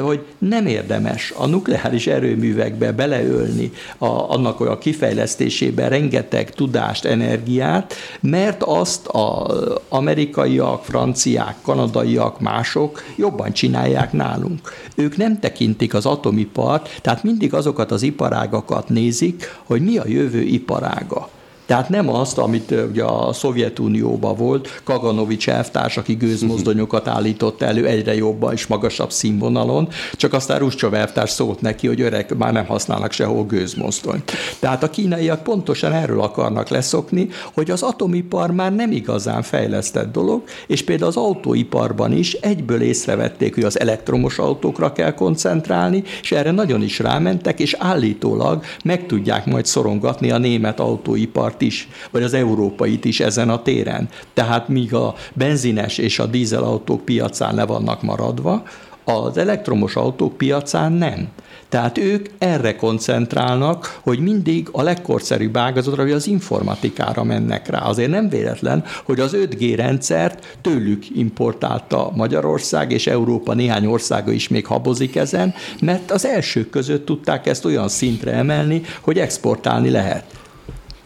hogy nem érdemes a nukleáris erőművekbe beleölni a, annak a kifejlesztésébe rengeteg tudást, energiát, mert azt az amerikaiak, franciák, kanadaiak, mások jobban csinálják nálunk. Ők nem tekintik az atomipart, tehát mindig azokat az iparágakat nézik, hogy mi a jövő iparága. Tehát nem azt, amit ugye a Szovjetunióban volt, Kaganovics elvtárs, aki gőzmozdonyokat állított elő egyre jobban és magasabb színvonalon, csak aztán Ruscsov elvtárs szólt neki, hogy öreg, már nem használnak sehol gőzmozdonyt. Tehát a kínaiak pontosan erről akarnak leszokni, hogy az atomipar már nem igazán fejlesztett dolog, és például az autóiparban is egyből észrevették, hogy az elektromos autókra kell koncentrálni, és erre nagyon is rámentek, és állítólag meg tudják majd szorongatni a német autóipart autókat is, vagy az európait is ezen a téren. Tehát míg a benzines és a dízelautók piacán le vannak maradva, az elektromos autók piacán nem. Tehát ők erre koncentrálnak, hogy mindig a legkorszerűbb ágazatra, vagy az informatikára mennek rá. Azért nem véletlen, hogy az 5G rendszert tőlük importálta Magyarország, és Európa néhány országa is még habozik ezen, mert az elsők között tudták ezt olyan szintre emelni, hogy exportálni lehet.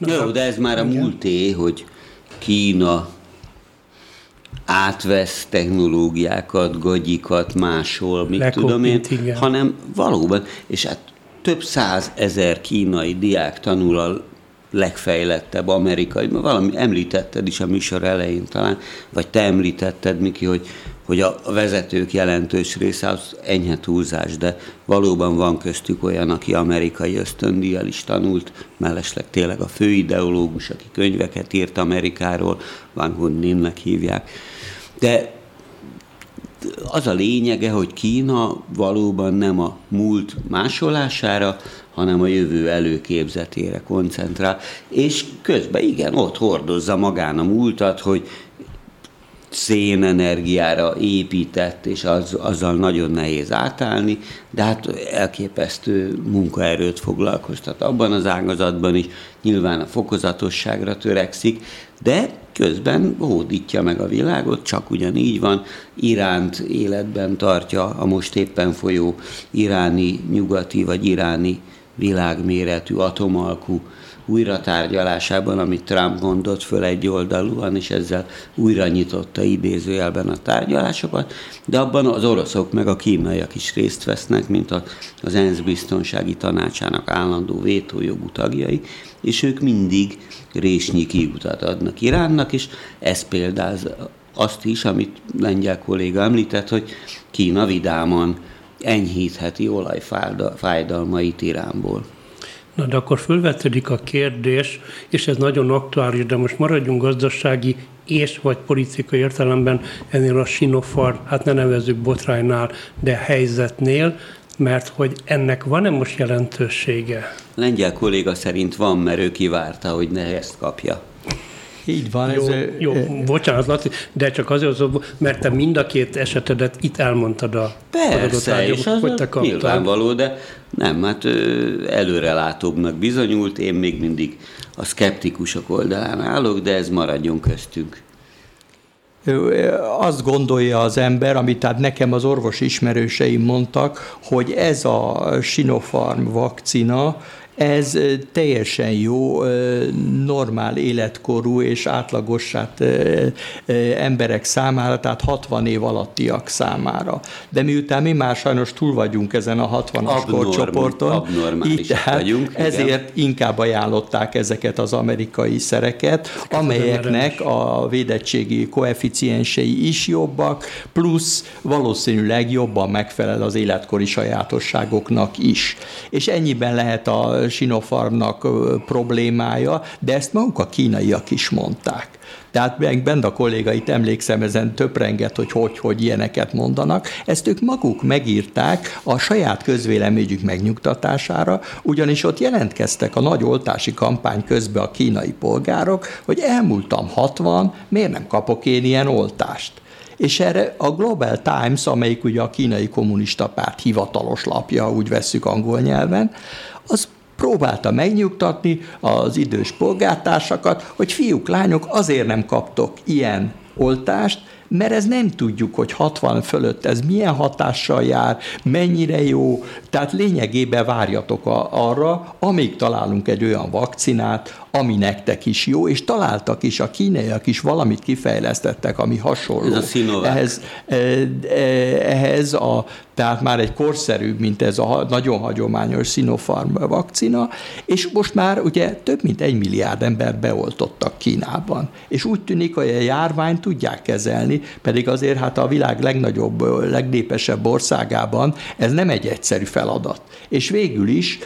Jó, de ez már a múlté, hogy Kína átvesz technológiákat, gagyikat máshol, mit Lekopint, tudom én, igen. hanem valóban, és hát több száz ezer kínai diák tanul a legfejlettebb amerikai, valami említetted is a műsor elején talán, vagy te említetted, Miki, hogy, hogy a vezetők jelentős része az enyhe túlzás, de valóban van köztük olyan, aki amerikai ösztöndíjjal is tanult, mellesleg tényleg a főideológus, aki könyveket írt Amerikáról, Van Hunninnek hívják. De az a lényege, hogy Kína valóban nem a múlt másolására, hanem a jövő előképzetére koncentrál, és közben igen, ott hordozza magán a múltat, hogy szénenergiára épített, és az, azzal nagyon nehéz átállni, de hát elképesztő munkaerőt foglalkoztat abban az ágazatban is, nyilván a fokozatosságra törekszik, de közben hódítja meg a világot, csak ugyanígy van. Iránt életben tartja a most éppen folyó iráni, nyugati vagy iráni világméretű atomalkú újratárgyalásában, amit Trump mondott föl egy oldalúan, és ezzel újra nyitotta idézőjelben a tárgyalásokat, de abban az oroszok meg a kínaiak is részt vesznek, mint az ENSZ biztonsági tanácsának állandó vétójogú tagjai, és ők mindig résnyi kiutat adnak Iránnak, és ez példáz azt is, amit lengyel kolléga említett, hogy Kína vidáman enyhítheti olajfájdalmait Iránból. Na de akkor fölvetődik a kérdés, és ez nagyon aktuális, de most maradjunk gazdasági és vagy politikai értelemben ennél a Sinofar, hát ne nevezzük botránynál, de helyzetnél, mert hogy ennek van-e most jelentősége? Lengyel kolléga szerint van, mert ő kivárta, hogy ne ezt kapja. Így van. Jó, ez, jó bocsánat, Laci, de csak azért, mert te mind a két esetedet itt elmondtad a Persze, és az hogy te nyilvánvaló, de nem, hát előrelátóbbnak bizonyult, én még mindig a szkeptikusok oldalán állok, de ez maradjon köztünk azt gondolja az ember, amit tehát nekem az orvos ismerőseim mondtak, hogy ez a Sinopharm vakcina, ez teljesen jó, normál életkorú és átlagossát emberek számára, tehát 60 év alattiak számára. De miután mi már sajnos túl vagyunk ezen a 60-as korcsoporton, így tehát vagyunk, ezért igen. inkább ajánlották ezeket az amerikai szereket, ezeket amelyeknek a védettségi koeficiensei is jobbak, plusz valószínűleg jobban megfelel az életkori sajátosságoknak is. És ennyiben lehet a Sinopharmnak problémája, de ezt maguk a kínaiak is mondták. Tehát bent a kollégait emlékszem, ezen töprenget, hogy hogy, hogy ilyeneket mondanak. Ezt ők maguk megírták a saját közvéleményük megnyugtatására, ugyanis ott jelentkeztek a nagy oltási kampány közben a kínai polgárok, hogy elmúltam 60, miért nem kapok én ilyen oltást? És erre a Global Times, amelyik ugye a kínai kommunista párt hivatalos lapja, úgy vesszük angol nyelven, az próbálta megnyugtatni az idős polgártársakat, hogy fiúk, lányok, azért nem kaptok ilyen oltást, mert ez nem tudjuk, hogy 60 fölött ez milyen hatással jár, mennyire jó, tehát lényegében várjatok a, arra, amíg találunk egy olyan vakcinát, ami nektek is jó, és találtak is, a kínaiak is valamit kifejlesztettek, ami hasonló. Ez a ehhez, e, e, ehhez a, tehát már egy korszerűbb, mint ez a nagyon hagyományos Sinopharm vakcina, és most már ugye több mint egy milliárd ember beoltottak Kínában. És úgy tűnik, hogy a járványt tudják kezelni, pedig azért hát a világ legnagyobb, legnépesebb országában ez nem egy egyszerű feladat. És végül is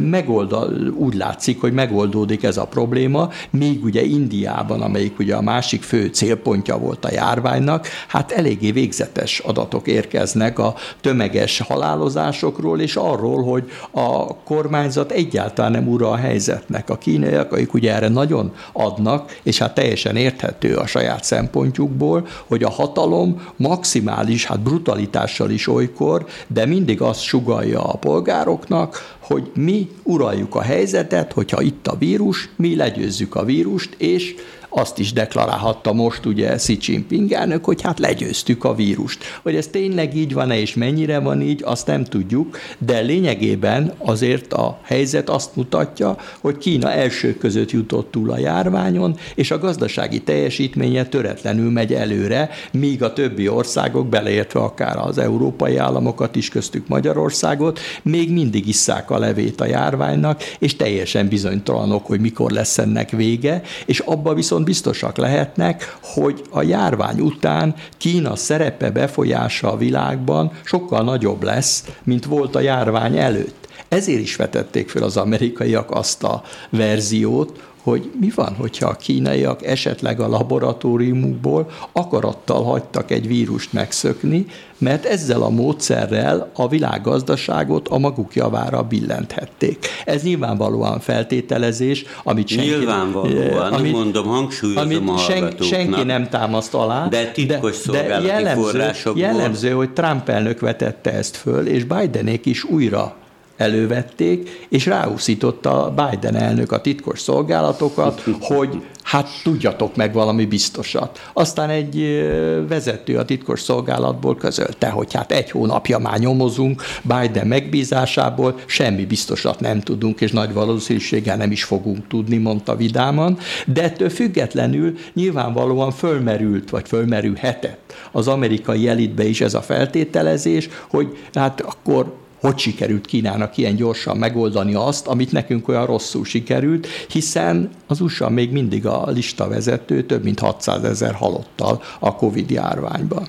megoldal, úgy látszik, hogy megoldódik ez a probléma, míg ugye Indiában, amelyik ugye a másik fő célpontja volt a járványnak, hát eléggé végzetes adatok érkeznek a tömeges halálozásokról, és arról, hogy a kormányzat egyáltalán nem ura a helyzetnek. A kínaiak, akik ugye erre nagyon adnak, és hát teljesen érthető a saját szempontjukból, hogy a hatalom maximális, hát brutalitással is olykor, de mindig azt sugalja a polgároknak, hogy mi uraljuk a helyzetet, hogyha itt a vírus, mi legyőzzük a vírust, és azt is deklarálhatta most ugye Xi Jinping elnök, hogy hát legyőztük a vírust. Hogy ez tényleg így van-e és mennyire van így, azt nem tudjuk, de lényegében azért a helyzet azt mutatja, hogy Kína első között jutott túl a járványon, és a gazdasági teljesítménye töretlenül megy előre, míg a többi országok, beleértve akár az európai államokat is, köztük Magyarországot, még mindig isszák a levét a járványnak, és teljesen bizonytalanok, hogy mikor lesz ennek vége, és abba viszont biztosak lehetnek, hogy a járvány után Kína szerepe befolyása a világban sokkal nagyobb lesz, mint volt a járvány előtt. Ezért is vetették fel az amerikaiak azt a verziót, hogy mi van, hogyha a kínaiak esetleg a laboratóriumukból akarattal hagytak egy vírust megszökni, mert ezzel a módszerrel a világgazdaságot a maguk javára billenthették. Ez nyilvánvalóan feltételezés, amit senki, nyilvánvalóan, amit, mondom, hangsúlyozom amit sen, senki nem támaszt alá. De titkos de, de jellemző, jellemző, hogy Trump elnök vetette ezt föl, és Bidenék is újra elővették, és ráúszította Biden elnök a titkos szolgálatokat, hogy hát tudjatok meg valami biztosat. Aztán egy vezető a titkos szolgálatból közölte, hogy hát egy hónapja már nyomozunk, Biden megbízásából semmi biztosat nem tudunk, és nagy valószínűséggel nem is fogunk tudni, mondta vidáman, de ettől függetlenül nyilvánvalóan fölmerült, vagy fölmerülhetett az amerikai elitbe is ez a feltételezés, hogy hát akkor hogy sikerült Kínának ilyen gyorsan megoldani azt, amit nekünk olyan rosszul sikerült, hiszen az USA még mindig a lista vezető több mint 600 ezer halottal a Covid járványban.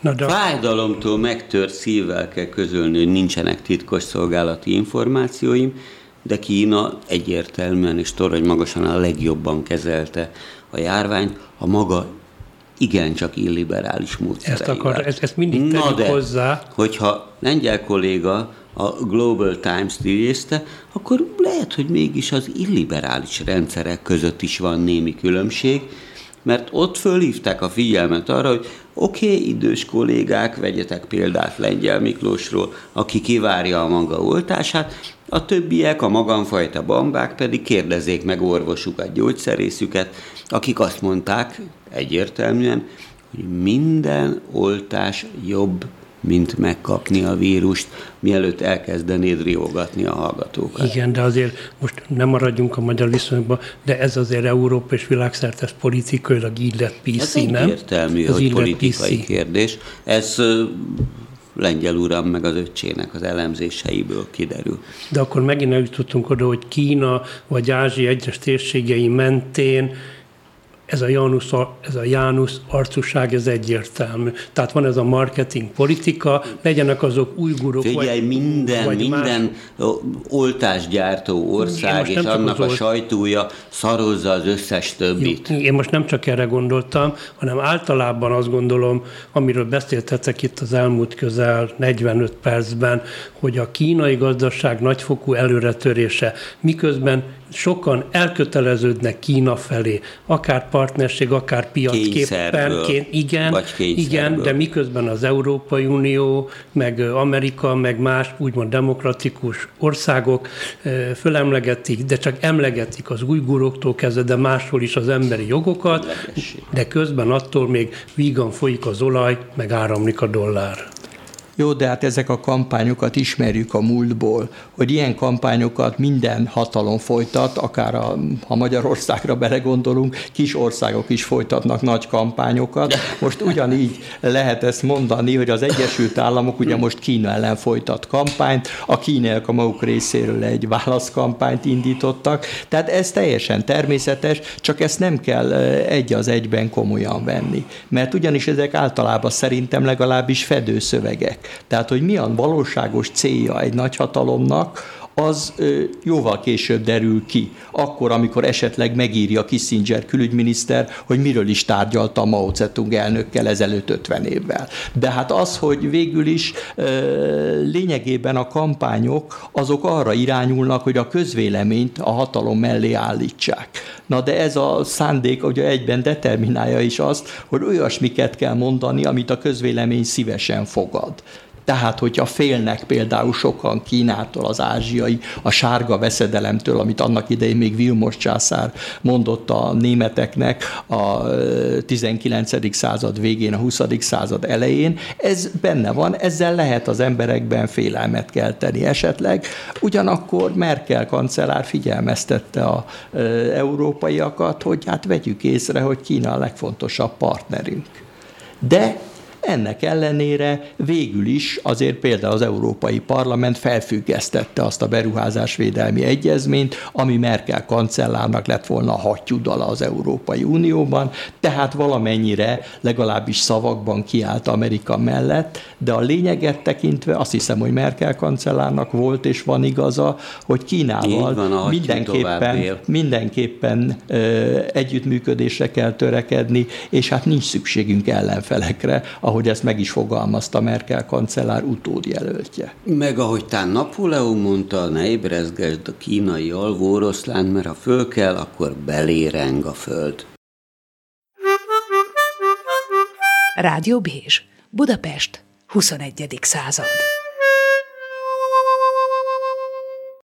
Na de... Fájdalomtól megtört szívvel kell közölni, hogy nincsenek titkos szolgálati információim, de Kína egyértelműen és torony magasan a legjobban kezelte a járványt a maga igencsak illiberális módszereivel. Ezt, akar, ezt, ezt mindig Na de, hozzá. hogyha lengyel kolléga a Global Times-t idézte, akkor lehet, hogy mégis az illiberális rendszerek között is van némi különbség, mert ott fölhívták a figyelmet arra, hogy oké, okay, idős kollégák, vegyetek példát Lengyel Miklósról, aki kivárja a maga oltását, a többiek, a magamfajta bambák pedig kérdezzék meg orvosukat, gyógyszerészüket, akik azt mondták egyértelműen, hogy minden oltás jobb, mint megkapni a vírust, mielőtt elkezdenéd riogatni a hallgatókat. Igen, de azért most nem maradjunk a magyar viszonyokban, de ez azért Európa és világszerte politikailag így lett PC, ez nem? egyértelmű, ez hogy politikai PC. kérdés. Ez lengyel uram meg az öccsének az elemzéseiből kiderül. De akkor megint eljutottunk oda, hogy Kína vagy Ázsia egyes térségei mentén ez a, Janus, ez a Jánusz arcúság, ez egyértelmű. Tehát van ez a marketing politika, legyenek azok újgurok, Figyelj, vagy, minden, vagy minden más. oltásgyártó ország és annak a sajtója szarozza az összes többit. Én most nem csak erre gondoltam, hanem általában azt gondolom, amiről beszéltetek itt az elmúlt közel 45 percben, hogy a kínai gazdaság nagyfokú előretörése, miközben sokan elköteleződnek Kína felé, akár partnerség, akár piacképpen. Igen, vagy igen, de miközben az Európai Unió, meg Amerika, meg más úgymond demokratikus országok fölemlegetik, de csak emlegetik az újguroktól kezdve, de máshol is az emberi jogokat, de közben attól még vígan folyik az olaj, meg áramlik a dollár. Jó, de hát ezek a kampányokat ismerjük a múltból, hogy ilyen kampányokat minden hatalom folytat, akár a, ha Magyarországra belegondolunk, kis országok is folytatnak nagy kampányokat. Most ugyanígy lehet ezt mondani, hogy az Egyesült Államok ugye most Kína ellen folytat kampányt, a kínaiak a maguk részéről egy válaszkampányt indítottak, tehát ez teljesen természetes, csak ezt nem kell egy az egyben komolyan venni. Mert ugyanis ezek általában szerintem legalábbis fedőszövegek. Tehát, hogy mi a valóságos célja egy nagyhatalomnak, az jóval később derül ki, akkor, amikor esetleg megírja Kissinger külügyminiszter, hogy miről is tárgyalta Mao Zedong elnökkel ezelőtt 50 évvel. De hát az, hogy végül is lényegében a kampányok azok arra irányulnak, hogy a közvéleményt a hatalom mellé állítsák. Na de ez a szándék ugye egyben determinálja is azt, hogy olyasmiket kell mondani, amit a közvélemény szívesen fogad. Tehát, hogyha félnek például sokan Kínától, az ázsiai, a sárga veszedelemtől, amit annak idején még Vilmos császár mondott a németeknek a 19. század végén, a 20. század elején, ez benne van, ezzel lehet az emberekben félelmet kelteni esetleg. Ugyanakkor Merkel kancellár figyelmeztette a európaiakat, hogy hát vegyük észre, hogy Kína a legfontosabb partnerünk. De Ennek ellenére végül is azért például az Európai Parlament felfüggesztette azt a beruházásvédelmi egyezményt, ami Merkel kancellárnak lett volna a hattyúdala az Európai Unióban, tehát valamennyire legalábbis szavakban kiállt Amerika mellett, de a lényeget tekintve azt hiszem, hogy Merkel kancellárnak volt és van igaza, hogy Kínával van, mindenképpen, mindenképpen ö, együttműködésre kell törekedni, és hát nincs szükségünk ellenfelekre, ahogy ezt meg is fogalmazta Merkel kancellár utódjelöltje. Meg ahogy tán Napóleon mondta, ne ébrezgesd a kínai alvóoroszlán, mert ha föl kell, akkor beléreng a föld. Rádió Bézs, Budapest, 21. század.